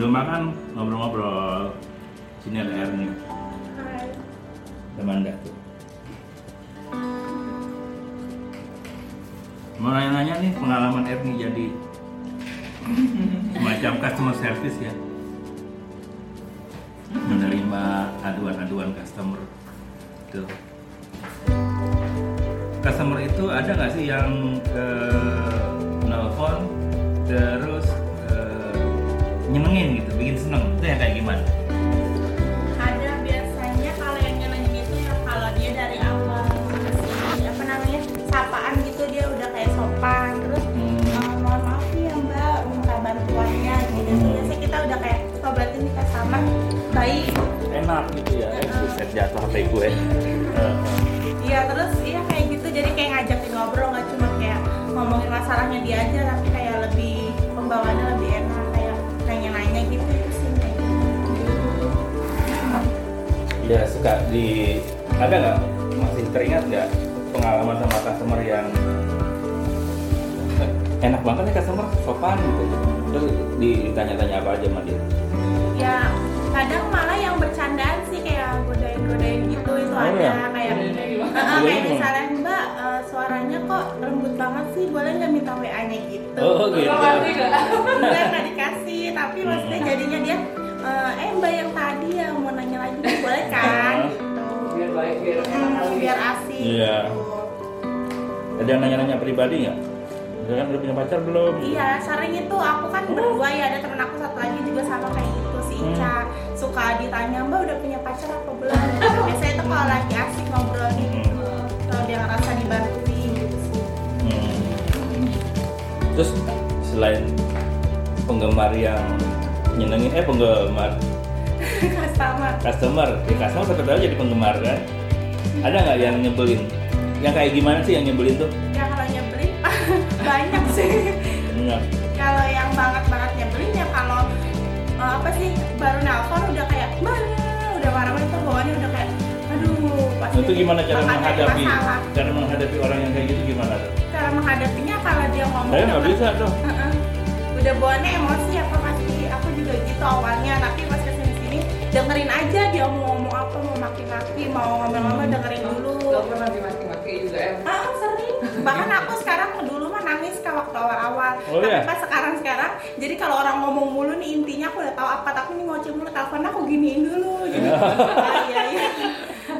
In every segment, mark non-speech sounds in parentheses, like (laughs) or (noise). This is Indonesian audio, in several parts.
Belum makan, ngobrol-ngobrol. Sini ada Hai. Amanda tuh. Mau nanya-nanya nih pengalaman Erni jadi semacam customer service ya. Menerima aduan-aduan customer. Tuh. Customer itu ada nggak sih yang eh, nelfon terus nyenengin gitu, bikin seneng? Itu yang kayak gimana? Ada biasanya kalau yang nyenengin itu ya kalau dia dari awal masih apa namanya sapaan gitu dia udah kayak sopan terus Hmm. "Eh, mohon maaf ya mbak minta bantuannya gitu Hmm. biasanya kita udah kayak oh berarti ini customer baik enak gitu ya eh, buset jatuh HP gue iya terus iya kayak gitu jadi kayak ngajakin ngobrol nggak cuma kayak ngomongin masalahnya dia aja tapi kayak lebih pembawaannya lebih enak ya suka di ada nggak? Masih teringat nggak pengalaman sama customer yang enak banget nih customer sopan gitu? Terus ditanya-tanya apa aja sama dia? Ya kadang malah yang bercandaan sih kayak godain-godain gitu itu Oh, ada iya? (laughs) kayak Godain Heeh, kayak misalnya mbak eh, suaranya kok lembut banget sih boleh nggak minta wa nya gitu? Oh gitu. enggak nggak dikasih tapi maksudnya Hmm. jadinya dia eh eh mbak yang tadi yang mau nanya lagi boleh (laughs) kan gitu biar baik biar Hmm, biar asik Iya. gitu. ada yang nanya-nanya pribadi nggak Misalkan udah punya pacar belum Iya, sering itu aku kan berdua ya ada temen aku satu lagi juga sama kayak gitu si Ica suka ditanya mbak udah punya pacar apa belum? Gitu. Biasanya itu kalau lagi asik ngobrol gitu, kalau dia ngerasa dibantuin gitu sih. Hmm. terus selain penggemar yang nyenengin eh penggemar Customer. customer ya customer tetap aja jadi penggemar kan ada nggak yang nyebelin yang kayak gimana sih yang nyebelin tuh Ya kalau nyebelin (laughs) banyak sih. Enggak. kalau yang banget banget nyebelin ya kalau eh, apa sih baru nelpon udah kayak mbak udah marah-marah tuh bawaannya udah kayak aduh pasti itu gimana cara menghadapi masalah. cara menghadapi orang yang kayak gitu gimana tuh cara menghadapinya kalau dia ngomong saya nggak udah bisa tuh Heeh. udah bawaannya emosi gitu awalnya tapi pas ke sini sini dengerin aja dia mau ngomong apa mau maki-maki mau ngomel-ngomel dengerin dulu. Gak pernah dimaki-maki juga em ah sering. Bahkan aku sekarang dulu mah nangis ke waktu awal-awal. Oh, tapi iya? pas sekarang sekarang jadi kalau orang ngomong mulu nih intinya aku udah tahu apa. Tapi ini ngoceh mulu telepon aku giniin dulu jadi (laughs) ah, iya iya.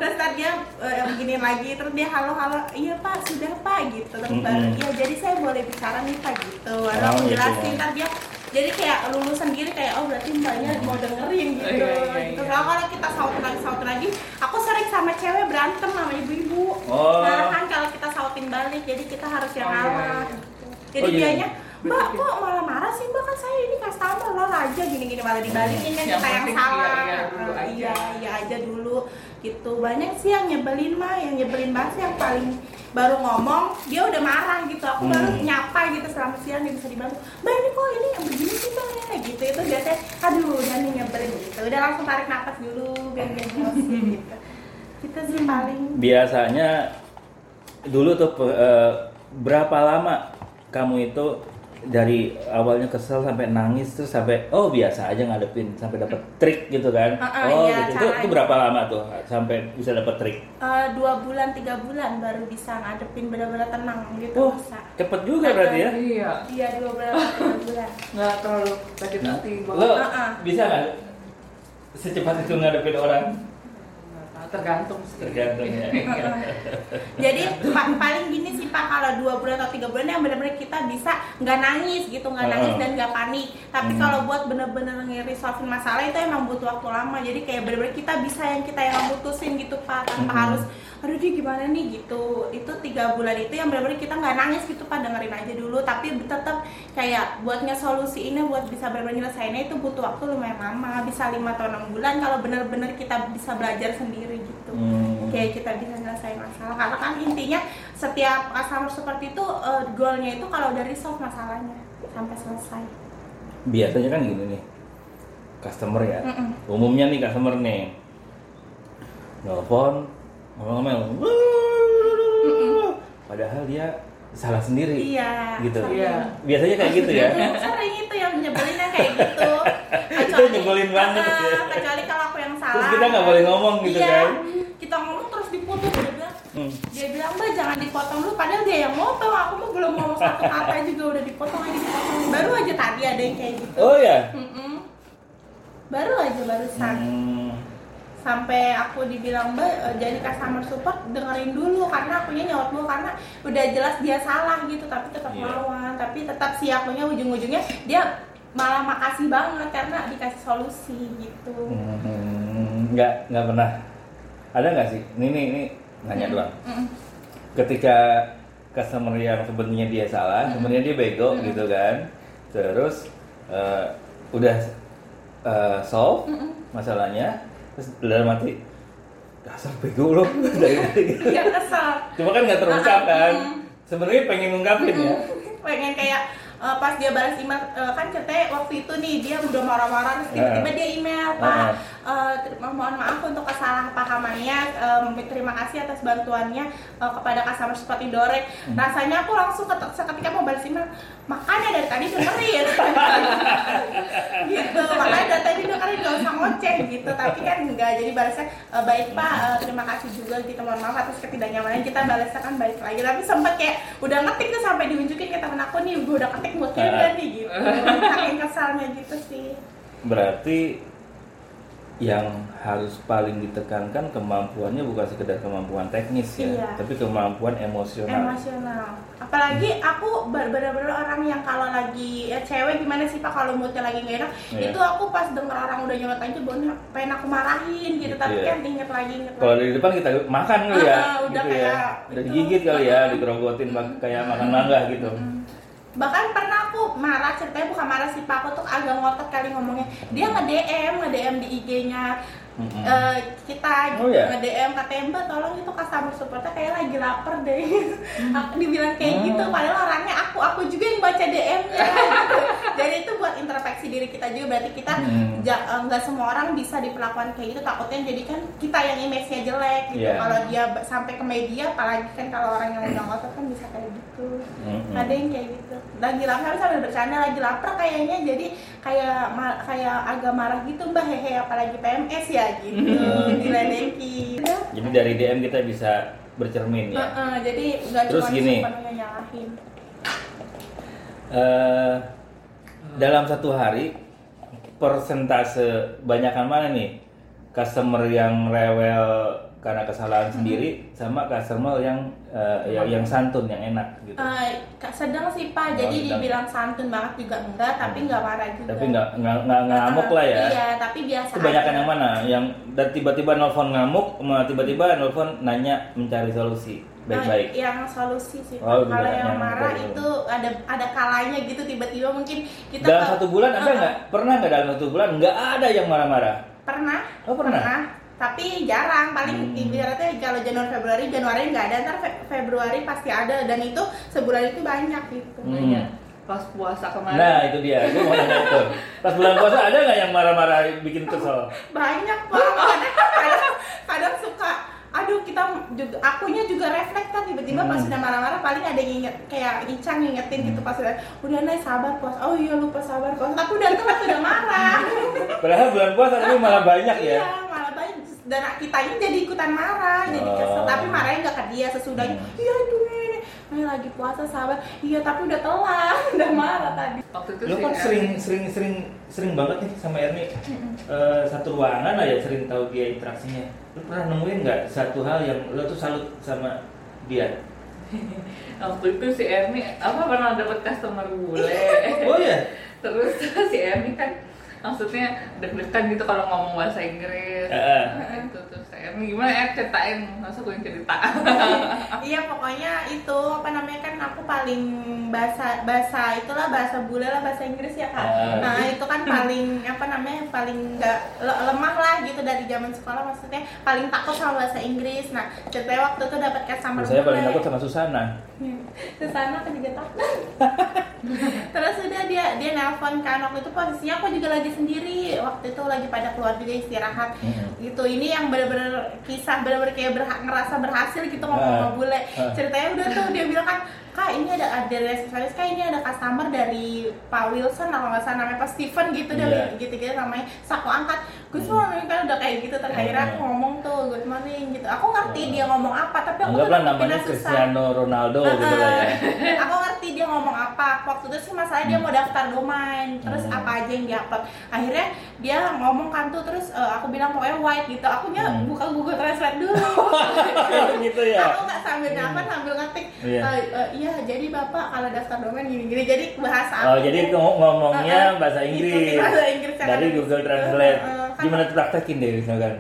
Terus ntar dia eh, beginiin lagi terus dia halo halo iya pak sudah pak gitu. Terus Mm-mm. baru iya jadi saya boleh bicara nih pak gitu. Lalu Oh, gitu. jelasin. ntar dia jadi kayak lulus sendiri kayak oh berarti mbaknya mau dengerin gitu. Iya, iya, iya. gitu Kalau kalau kita sautin lagi sautin lagi. Aku sering sama cewek berantem sama ibu-ibu. Oh. nah kan kalau kita sautin balik jadi kita harus yang Oh, iya, iya. jadi Oh, iya. dianya mbak kok malah marah sih mbak? Kan saya ini customer lo aja. Gini-gini malah dibalikin kan Yang kita yang salah. iya, iya iya iya aja dulu gitu. Banyak sih yang nyebelin mah yang nyebelin banget sih yang paling baru ngomong dia udah marah gitu. Aku Hmm. baru nyapa gitu selama siang dia bisa dibantu. Mbak ini kok ini yang begini sih mbak? Ya gitu itu biasanya aduh udah nih nyebelin. Gitu. Udah langsung tarik nafas dulu biar biar emosi (laughs) gitu. Itu sih paling. Biasanya dulu tuh eh, berapa lama kamu itu dari awalnya kesel sampai nangis terus sampai oh biasa aja ngadepin sampai dapat trik gitu kan. Ah, ah, oh iya, gitu. Itu, itu berapa lama tuh sampai bisa dapat trik? Eh, dua bulan tiga bulan baru bisa ngadepin benar-benar tenang gitu oh bisa. cepet juga berarti ya? Iya. Iya dua bulan tiga bulan. (laughs) Nggak terlalu sakit hati lo banget Ah, ah. bisa nggak secepat itu ngadepin orang Tergantung sih. Tergantung ya. (laughs) Jadi pa- paling gini sih pak kalau dua bulan atau tiga bulan yang benar-benar kita bisa nggak nangis gitu nggak nangis dan nggak panik. Tapi Hmm. kalau buat bener-bener nge-resolve masalah itu emang butuh waktu lama. Jadi kayak bener-bener kita bisa yang kita yang mutusin gitu pak tanpa Hmm. harus aduh dia gimana nih? gitu. Itu tiga bulan itu yang bener-bener kita nggak nangis gitu pak dengerin aja dulu. Tapi tetap kayak buat ngesolusiinnya buat bisa bener-bener nyelesainnya itu butuh waktu lumayan lama. Bisa lima atau enam bulan kalau bener-bener kita bisa belajar sendiri gitu Hmm. kayak kita bisa nyelesain masalah karena kan intinya setiap customer seperti itu eh, goalnya itu kalau dari solve masalahnya sampai selesai biasanya kan gini nih customer ya Mm-mm. umumnya nih customer nih nelfon ngomel-ngomel padahal dia salah sendiri iya gitu. Iya. biasanya kayak gitu ya (laughs) sering itu yang nyebelin yang kayak gitu (laughs) Itu nyebelin banget ya. kecuali kalau aku yang salah Terus kita nggak boleh ngomong gitu Iya. kan? Terus dipotong dia bilang Hmm. dia bilang mbak jangan dipotong dulu padahal dia yang motong aku mah belum ngomong satu kata juga udah dipotong aja dipotong baru aja tadi ada yang kayak gitu Oh ya. Mm-mm. baru aja barusan Hmm. sampai aku dibilang mbak eh, jadi customer support dengerin dulu karena akunya nyaut dulu karena udah jelas dia salah gitu tapi tetap Iya. lawan tapi tetap si akunya ujung-ujungnya dia malah makasih banget karena dikasih solusi gitu Hmm, nggak nggak pernah ada nggak sih? Ini ini, ini. Nanya doang. Mm-mm. ketika customer yang sebenarnya dia salah sebenarnya dia bego gitu kan. Terus eh, udah eh, solve masalahnya terus dalam hati dasar bego lo (laughs) dari tadi. Gitu dia kesel cuma kan nggak terungkap kan. Mm. sebenarnya pengen ngungkapin ya. Pengen kayak eh, pas dia balas email eh, kan ceritanya waktu itu nih dia udah marah-marah terus tiba-tiba Heeh. dia email pak eh, ter- mohon maaf untuk kesalahpahamannya. Eh, terima kasih atas bantuannya eh, kepada customer support Indorek Hmm. rasanya aku langsung ket- seketika mau balas email makanya dari tadi dengerin. (laughs) Gitu makanya dari tadi dengerin gak usah ngoceh. Gitu tapi kan enggak jadi balasnya "Eh, baik pak. Eh, terima kasih juga gitu mohon maaf atas ketidaknyamanan. Kita balasnya kan balik lagi. Tapi sempet kayak udah ngetik tuh sampai diunjukin ke temen aku nih gue udah ketik buat kirim Ah. nih gitu. (laughs) Saking kesalnya gitu sih. Berarti yang harus paling ditekankan kemampuannya bukan sekedar kemampuan teknis ya, Iya. tapi kemampuan emosional. emosional apalagi aku ber- bener-bener orang yang kalau lagi ya cewek gimana sih pak kalau moodnya lagi gak enak Iya. itu aku pas denger orang udah nyolot aja pengen aku marahin gitu tapi ya. kan inget lagi inget Kalau dari depan kita makan kali ya, Ah, udah gitu ya. kayak Udah itu. digigit kali ya, digerogotin bak- kayak makan mangga gitu. Mm. Bahkan pernah aku marah ceritanya bukan marah sih pak. Aku tuh agak ngotot kali ngomongnya. Dia nge DM nge DM di IG-nya Eh, kita Oh, ya? nge DM katanya mbak tolong itu customer supportnya kayak lagi lapar deh aku dibilang kayak Hmm. gitu padahal orangnya aku aku juga yang baca DM-nya gitu. (laughs) jadi itu buat introspeksi diri kita juga berarti kita Hmm. ja- eh, nggak semua orang bisa diperlakukan kayak gitu takutnya jadi kan kita yang image-nya jelek gitu Iya. kalau dia sampai ke media apalagi kan kalau orang yang udah ngotot kan bisa kayak gitu Mm-mm. ada yang kayak gitu lagi lapar sambil bercanda lagi lapar kayaknya jadi kayak kayak agak marah gitu mbak hehe apalagi PMS ya gitu (laughs) diledekin Jadi dari DM kita bisa bercermin ya. Heeh, jadi nggak Terus cuma gini. nyalahin Eh, dalam satu hari persentase banyakan mana nih customer yang rewel karena kesalahan sendiri sama customer yang eh, yang, yang santun yang enak gitu. Eh, Kak, sedang sih Oh, pak jadi sedang. dibilang santun banget juga enggak tapi nggak marah juga Tapi nggak nggak nggak ngamuk lah ya. iya tapi biasa Kebanyakan aja. yang mana? Yang dan tiba-tiba nelfon ngamuk, tiba-tiba nelfon nanya mencari solusi baik-baik. Nah, yang solusi sih Pak. Oh, kalau yang- yang yang marah baru. itu ada ada kalanya gitu tiba-tiba mungkin kita Dalam ke- satu bulan ada nggak? Pernah nggak dalam satu bulan nggak ada yang marah-marah? pernah Oh, pernah? Tapi jarang paling Hmm. ibaratnya kalau Januari Februari Januari nggak ada ntar Fe- Februari pasti ada dan itu sebulan itu banyak gitu Hmm. Banyak. Pas puasa kemarin. Nah itu dia, gue mau nanya itu. Pas bulan puasa ada nggak yang marah-marah bikin kesel? banyak pak kadang, kadang, kadang suka aduh kita juga akunya juga refleks kan tiba-tiba pas Hmm. sudah marah-marah paling ada yang inget kayak Ican ngingetin gitu pas udah udah naik sabar pos oh iya lupa sabar pos tapi udah telat udah marah Padahal bulan puasa tapi malah banyak ya. iya dan kitanya jadi ikutan marah jadi kesel Oh. tapi marahnya nggak ke dia sesudahnya Hmm. iya aduh ini ini lagi puasa sabar iya tapi udah telat (laughs) udah marah tadi Waktu itu Lo kan ya. sering sering sering sering banget nih sama Erni Eh, satu ruangan aja sering tahu dia interaksinya. Lo pernah nemuin nggak satu hal yang lo tuh salut sama dia? (laughs) waktu itu si Erni apa pernah dapet customer bule Oh ya? (laughs) terus si Erni kan maksudnya deg-degan gitu kalau ngomong bahasa Inggris Heeh. Nah, itu gimana? Ya ceritain. Masa gue yang cerita? (laughs) Iya pokoknya itu apa namanya kan aku paling bahasa bahasa itulah bahasa bule lah bahasa Inggris ya kak. Ah. nah itu kan paling apa namanya paling nggak le- lemah lah gitu dari zaman sekolah maksudnya paling takut sama bahasa Inggris. Nah ceritanya waktu itu dapat customer Saya paling takut sama Susana. ke sana aku juga takut. (laughs) Terus udah dia dia nelpon kan waktu itu posisinya aku juga lagi sendiri. Waktu itu lagi pada keluar juga istirahat. Mm-mm. gitu ini yang bener-bener kisah bener-bener kayak berha- ngerasa berhasil gitu ngomong Ah. sama bule Ah. ceritanya udah tuh dia bilang kan kak ini ada ada resepsionis kak ini ada customer dari Pak Wilson kalau nggak salah namanya Pak Steven gitu Iya. dia gitu-gitu namanya Terus aku angkat good morning kan udah kayak gitu terus akhirnya aku Hmm. ngomong tuh good morning gitu aku ngerti dia ngomong apa tapi aku Anggaplah namanya susah Cristiano Ronaldo gitu lah ya. (laughs) aku ngerti dia ngomong apa waktu itu sih masalahnya dia mau daftar domain terus Hmm. apa aja yang dia upload akhirnya dia ngomong kan tuh terus eh, aku bilang pokoknya white gitu aku nya Hmm. buka Google Translate dulu (laughs) gitu ya. aku nggak sambil nyapa sambil ngetik Iya. "Eh, eh, iya jadi bapak kalau daftar domain gini-gini jadi bahasa Oh, aku jadi ngom- ngomongnya eh, bahasa Inggris. bahasa Inggris Dari Google. Translate. Eh, kan- Gimana tuh praktekin deh misalkan?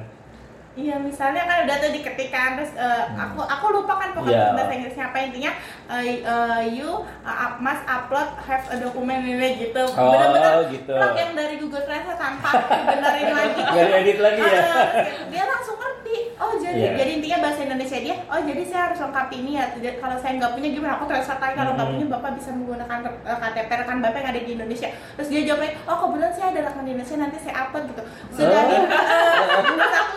Iya misalnya kan udah tuh diketikkan terus eh, aku aku lupa kan Hmm. Pokoknya bahasa Inggrisnya apa intinya eh, eh, you uh, must upload have a dokumen ini gitu Oh, bener-bener gitu. plug yang dari Google Translate tanpa benerin (laughs) lagi Nggak diedit lagi ya? Eh, dia langsung ngerti oh jadi Iya. jadi intinya bahasa Indonesia dia oh jadi saya harus lengkapi ini ya Jadi kalau saya nggak punya gimana aku translate lagi kalau nggak Hmm. punya bapak bisa menggunakan KTP rekan bapak yang ada di Indonesia terus dia jawab lagi oh kebetulan saya ada rekan di Indonesia nanti saya upload gitu sudah Oh. gitu (laughs) terus aku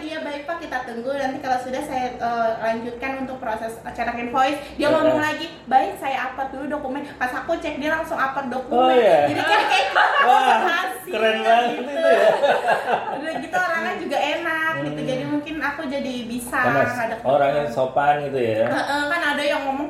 nulis lagi ya baik pak kita tunggu nanti kalau sudah saya eh, lanjutkan untuk proses cetak invoice dia Eh, ngomong lagi baik saya upload dulu dokumen pas aku cek dia langsung upload dokumen Oh, iya. jadi kan kayak (laughs) Wah, keren banget gitu. itu ya. (laughs) udah gitu orangnya juga enak gitu Hmm. jadi mungkin aku jadi bisa Karena ngadep- orangnya sopan gitu ya. Heeh, kan ada yang ngomong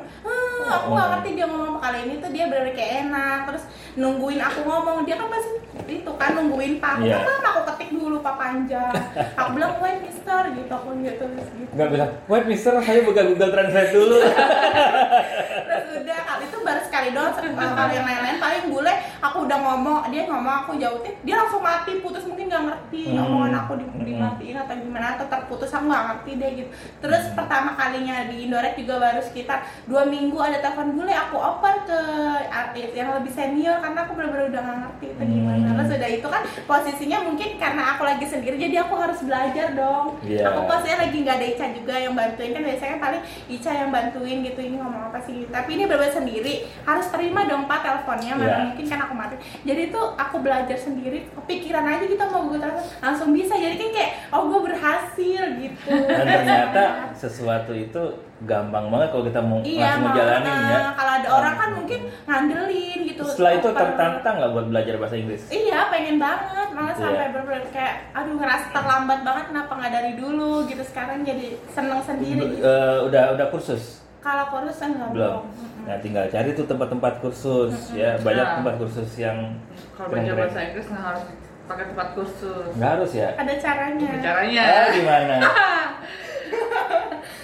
"Hmm, aku nggak ngerti dia ngomong apa. Kali ini tuh dia benar kayak enak. Terus nungguin aku ngomong dia kan pasti itu kan nungguin pak. Aku Iya. kan aku ketik dulu pak panjang. Aku bilang wait mister gitu. Aku gitu terus gitu Nggak bilang, wait mister saya buka Google Translate dulu. (laughs) terus udah kali itu sekali doang sering (laughs) kalau yang lain-lain paling bule aku udah ngomong dia ngomong aku jauhin dia langsung mati putus mungkin nggak ngerti Hmm. omongan aku di, Hmm. dimatiin atau gimana atau terputus aku nggak ngerti deh gitu terus Hmm. pertama kalinya di Indoret juga baru sekitar dua minggu ada telepon bule aku oper ke artis yang lebih senior karena aku benar-benar udah nggak ngerti itu gimana Hmm. terus udah itu kan posisinya mungkin karena aku lagi sendiri jadi aku harus belajar dong Iya. aku posisinya lagi nggak ada Ica juga yang bantuin kan biasanya paling Ica yang bantuin gitu ini ngomong apa sih tapi ini berbeda sendiri harus terima dong pak teleponnya. Mana Iya. mungkin kan aku mati. Jadi tuh aku belajar sendiri kepikiran aja gitu mau gue langsung bisa. Jadi kan kayak oh gue berhasil gitu. Dan ternyata sesuatu itu gampang banget kalau kita mau iya langsung ngejalanin ya. kalau ada orang kan mungkin ngandelin gitu. Setelah itu tertantang nggak buat belajar bahasa Inggris? Iya pengen banget. Malah Iya. sampai bener-bener kayak aduh ngerasa terlambat banget. Kenapa nggak dari dulu? Gitu. Sekarang jadi seneng sendiri gitu. Eh, udah udah kursus Kalau kurus enggak belum? Nah tinggal cari tuh tempat-tempat kursus ya banyak Nah. tempat kursus yang Kalau belajar bahasa Inggris nggak harus pakai tempat kursus. Nggak harus ya? Ada caranya. Caranya. Ah, gimana? (laughs)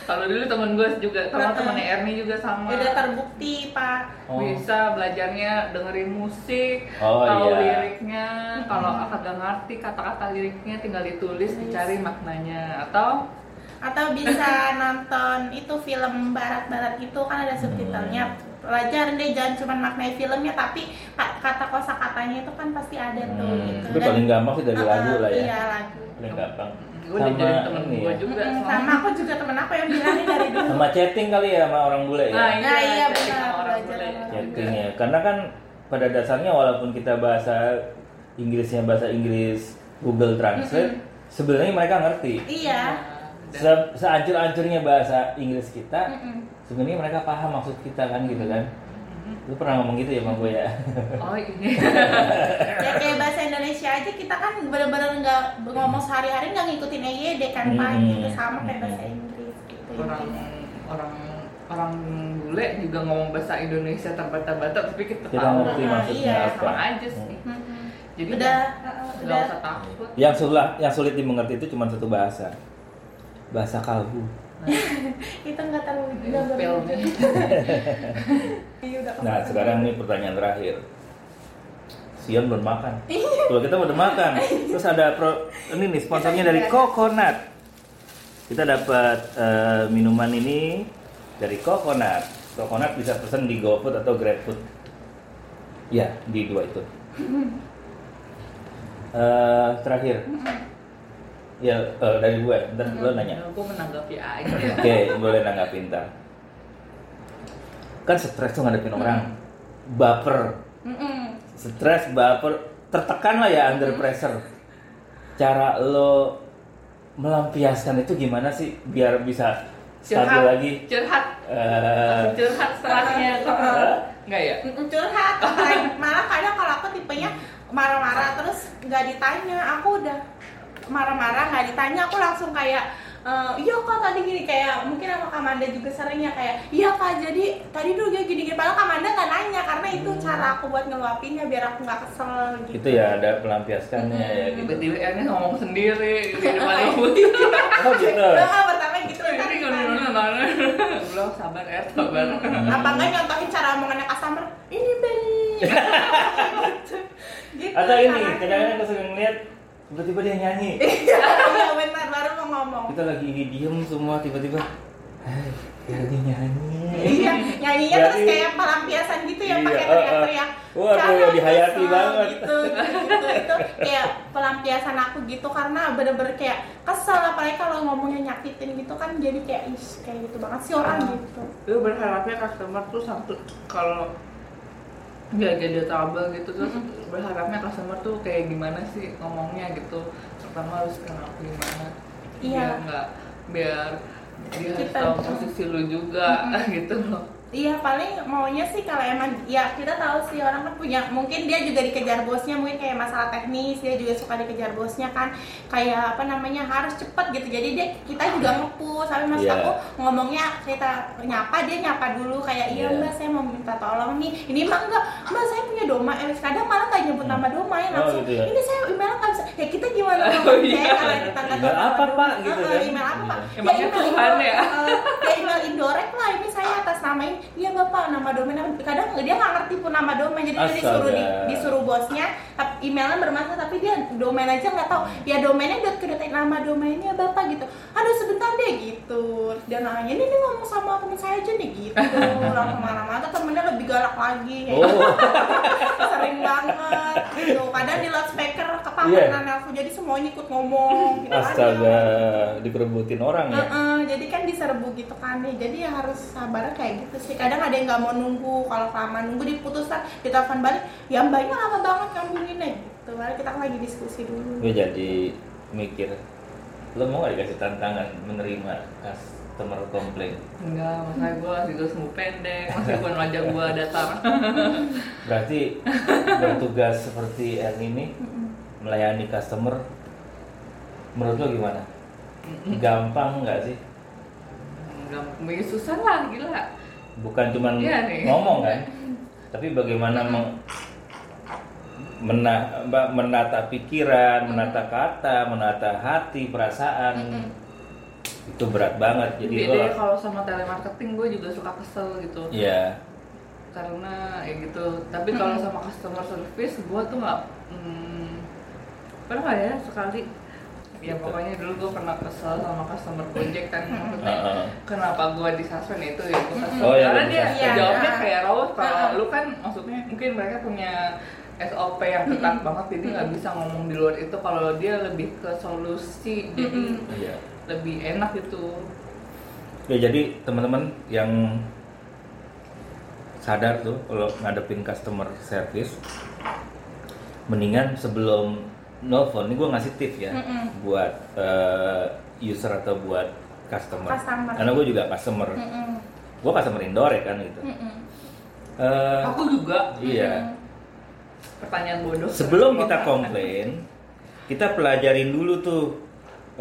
Kalau dulu temen gue juga, sama Heeh. temennya Erni juga sama. Udah terbukti pak. Oh. Bisa belajarnya dengerin musik, Oh, tahu iya. liriknya. Kalau kagak ngerti kata-kata liriknya tinggal ditulis, dicari maknanya. Atau Atau bisa nonton itu film barat-barat itu kan ada subtitlenya. Pelajarin deh jangan cuma maknai filmnya tapi ka- kata kosa katanya itu kan pasti ada tuh Hmm, gitu. itu paling gampang sih dari Uh-uh, lagu lah ya. Iya lagu. Paling gampang. gue diajarin temen ini gue ya. juga. Mm-mm, sama aku juga temen aku yang bilang nih dari (laughs) dulu. Sama chatting kali ya sama orang bule ya. Nah, Nah, iya, benar, sama orang belajar bule. sama chatting ya karena kan pada dasarnya walaupun kita bahasa Inggrisnya bahasa Inggris Google Translate sebenarnya mereka ngerti Iya. Se seancur-ancurnya bahasa Inggris kita Mm-mm. sebenarnya mereka paham maksud kita kan gitu kan. Lu pernah ngomong gitu ya bang gue ya? Oh ini. (laughs) ya kayak bahasa Indonesia aja kita kan bener-bener nggak ngomong sehari-hari nggak ngikutin EYD kan pak. Hmm. gitu sama kayak bahasa Inggris gitu orang orang orang bule juga ngomong bahasa Indonesia terbata-bata tapi kita, kita tahu. ngerti Ah, maksudnya iya, apa. sama aja sih. Mm-mm. jadi udah nggak- uh, nggak udah. usah takut. Yang sulit yang sulit dimengerti itu cuma satu bahasa bahasa kalbu. (laughs) Itu nggak terlalu Ini. Iya, nah sekarang nih pertanyaan terakhir. Sion belum makan. Kalau kita udah makan (laughs) terus ada pro, ini nih sponsornya dari Coconut. Kita dapat eh, minuman ini dari Coconut. Coconut bisa pesan di GoFood atau GrabFood? Ya di dua itu. Eh, terakhir ya eh, dari gue ntar lo nanya gue menanggapi aja (laughs) Oke, boleh nanggapin ntar. Kan stres tuh ngadepin orang. Baper. Mm-mm. Stres, baper. Tertekan lah ya under pressure. Cara lo melampiaskan itu gimana sih biar bisa stabil curhat lagi? curhat Eh, Langsung curhat setelahnya (laughs) Eh, nggak ya curhat malah kadang kalau aku tipenya marah-marah terus nggak ditanya aku udah marah-marah nggak ditanya aku langsung kayak "Eh, iya kak tadi gini kayak mungkin sama Kamanda juga seringnya kayak iya kak jadi tadi dulu dia gini gini padahal Kamanda nggak nanya karena itu cara aku buat ngeluapinnya biar aku nggak kesel gitu. Itu ya ada pelampiaskannya ya gitu. tiba-tiba Ernya ngomong sendiri di (laughs) depan ibu Oh gitu. Nah, pertama gitu ini ntar gimana belum sabar er sabar. Apa enggak nyontohin cara omongannya customer ini beli (laughs) gitu. Atau ini, kadang-kadang aku sering lihat tiba-tiba dia nyanyi. (laughs) iya benar baru mau ngomong Kita lagi diem semua tiba-tiba, hai, dia lagi nyanyi. iya nyanyinya terus kayak pelampiasan gitu ya Iya, pakai eh, teriak-teriak. Waduh, Jangan dihayati banget. gitu, gitu itu kayak pelampiasan aku gitu karena bener-bener kayak kesel apalagi kalau ngomongnya nyakitin gitu kan jadi kayak is kayak gitu banget sih orang gitu Gue berharapnya customer tuh satu kalau nggak jadi trouble gitu terus berharapnya customer tuh kayak gimana sih ngomongnya gitu. Pertama harus kenal gimana Iya. biar nggak biar dia harus tahu posisi lu juga (laughs) gitu loh Iya paling maunya sih kalau emang ya kita tahu sih orang kan punya mungkin dia juga dikejar bosnya mungkin kayak masalah teknis dia juga suka dikejar bosnya kan kayak apa namanya harus cepet gitu jadi dia kita juga ngepus tapi maksud Iya. aku ngomongnya kita nyapa dia nyapa dulu kayak iya Iya. mbak saya mau minta tolong nih ini mah enggak mbak saya punya doma eh kadang malah nggak nyebut nama doma ya Oh, langsung gitu ya. ini saya email nggak bisa ya kita gimana (laughs) Oh, iya. saya kalau kita nggak Email apa. Pak? Gitu kan. email apa pak Iya. Emangnya email Tuhan ya? eh, ya email indirect lah ini saya atas nama ini iya bapak nama domain kadang dia nggak ngerti pun nama domain jadi dia Astaga. disuruh di- disuruh bosnya emailnya bermasalah tapi dia domain aja nggak tahu. Ya domainnya udah kedetek nama domainnya bapak gitu. Aduh sebentar deh gitu. Dia nanya ini nih ngomong sama temen saya aja nih gitu. Marah-marah Terus temennya lebih galak lagi. Oh, (laughs) sering banget gitu. Kadang di loudspeaker Iya. kepaparan aku jadi semuanya ikut ngomong gitu kan. astaga, dikerebutin orang ya. Heeh, jadi kan diserbu gitu kan nih jadi ya harus sabar kayak gitu sih kadang ada yang nggak mau nunggu kalau kelamaan nunggu diputuskan ditelepon balik ya mbaknya lama banget ngambunginnya gitu Padahal kita kan lagi diskusi dulu Gue jadi mikir, lo mau gak dikasih tantangan menerima customer komplain? enggak makanya gue masih gue sumbu pendek meskipun wajah gue datar (laughs) Berarti bertugas seperti El ini. Melayani customer, menurut lo gimana? Gampang nggak sih? mungkin susah lah gila Bukan cuman Iya nih. ngomong kan, tapi bagaimana meng- mena- menata pikiran, menata kata, menata hati, perasaan. Itu berat banget. Jadi beda ya kalau sama telemarketing gue juga suka kesel gitu ya karena ya gitu tapi kalau sama customer service gue tuh nggak hmm, pernah ya sekali ya Gitu. pokoknya dulu gue pernah kesel sama customer project kan (laughs) maksudnya Heeh. kenapa gue di suspend itu ya gue kesel Oh, iya, karena dia di-suspend. jawabnya Iya. kayak rawat kalau Heeh. lu kan maksudnya mungkin mereka punya SOP yang ketat banget jadi nggak bisa ngomong di luar itu kalau dia lebih ke solusi jadi Mm-mm. Iya. lebih enak gitu Ya jadi teman-teman yang sadar tuh kalau ngadepin customer service mendingan sebelum nelfon ini gue ngasih tips ya Mm-mm. buat eh, user atau buat customer. Customer. Karena gue juga customer. Gue customer indoor kan gitu. Eh, aku juga iya. pertanyaan bodoh Sebelum kita komplain, kita pelajarin dulu tuh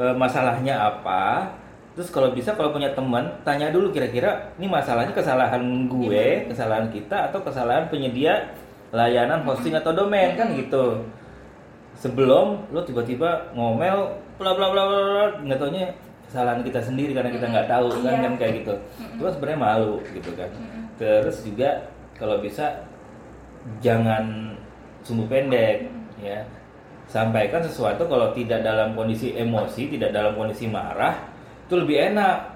eh, masalahnya apa. Terus kalau bisa kalau punya teman, tanya dulu kira-kira ini masalahnya kesalahan gue, kesalahan kita atau kesalahan penyedia layanan hosting atau domain kan gitu. Sebelum lo tiba-tiba ngomel bla bla bla bla bla, nggak taunya kesalahan kita sendiri karena kita nggak tahu kan Iya. kan kayak gitu. Itu sebenarnya malu gitu kan. Terus juga kalau bisa jangan sumbu pendek ya sampaikan sesuatu kalau tidak dalam kondisi emosi tidak dalam kondisi marah itu lebih enak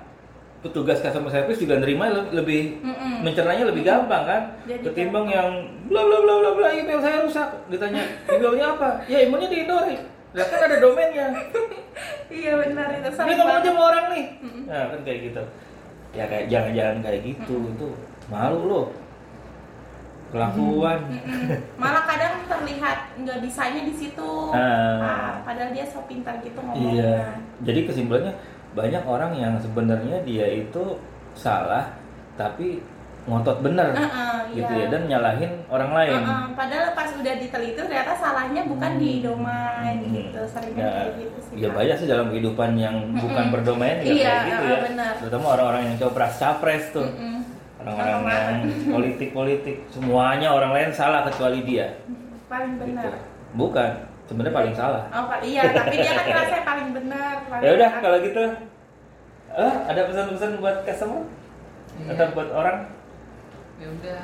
petugas customer service juga nerima le- lebih Mm-mm. mencernanya lebih gampang kan? Jadi ketimbang yang bla bla bla bla bla email saya rusak ditanya emailnya apa? Ya emailnya di Indonesia lah kan ada domainnya. (laughs) Iya benar itu ini sering ngomong aja sama orang nih. Nah kan kayak gitu. Ya kayak jangan-jangan kayak gitu itu malu loh. Kelakuan. Mm-mm. malah kadang terlihat nggak bisanya di situ. Ah. Ah, padahal dia so pintar gitu ngomongnya. Iya. Jadi kesimpulannya banyak orang yang sebenarnya dia itu salah tapi ngotot bener Heeh, gitu iya. ya dan nyalahin orang lain. Heeh, padahal pas udah diteliti ternyata salahnya bukan di domain Hmm. gitu sering Ya, kayak gitu sih ya Kak. banyak sih dalam kehidupan yang bukan Mm-mm. berdomain juga Iya, kayak gitu ya. ah, benar. Terutama orang-orang yang copras capres tuh. Mm-mm. Orang-orang Orang-orang. (laughs) yang politik-politik semuanya orang lain salah kecuali dia. paling Gitu. benar Bukan, sebenarnya paling salah. oh Pak, iya tapi dia kan ngerasa paling benar Ya udah kalau gitu eh ada pesan-pesan buat customer Iya. atau buat orang? ya udah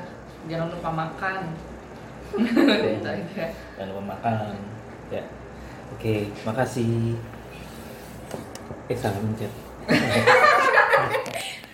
jangan lupa makan Oke. itu aja Jangan lupa makan. Ya. Oke, makasih. Eh salah mencet. (laughs)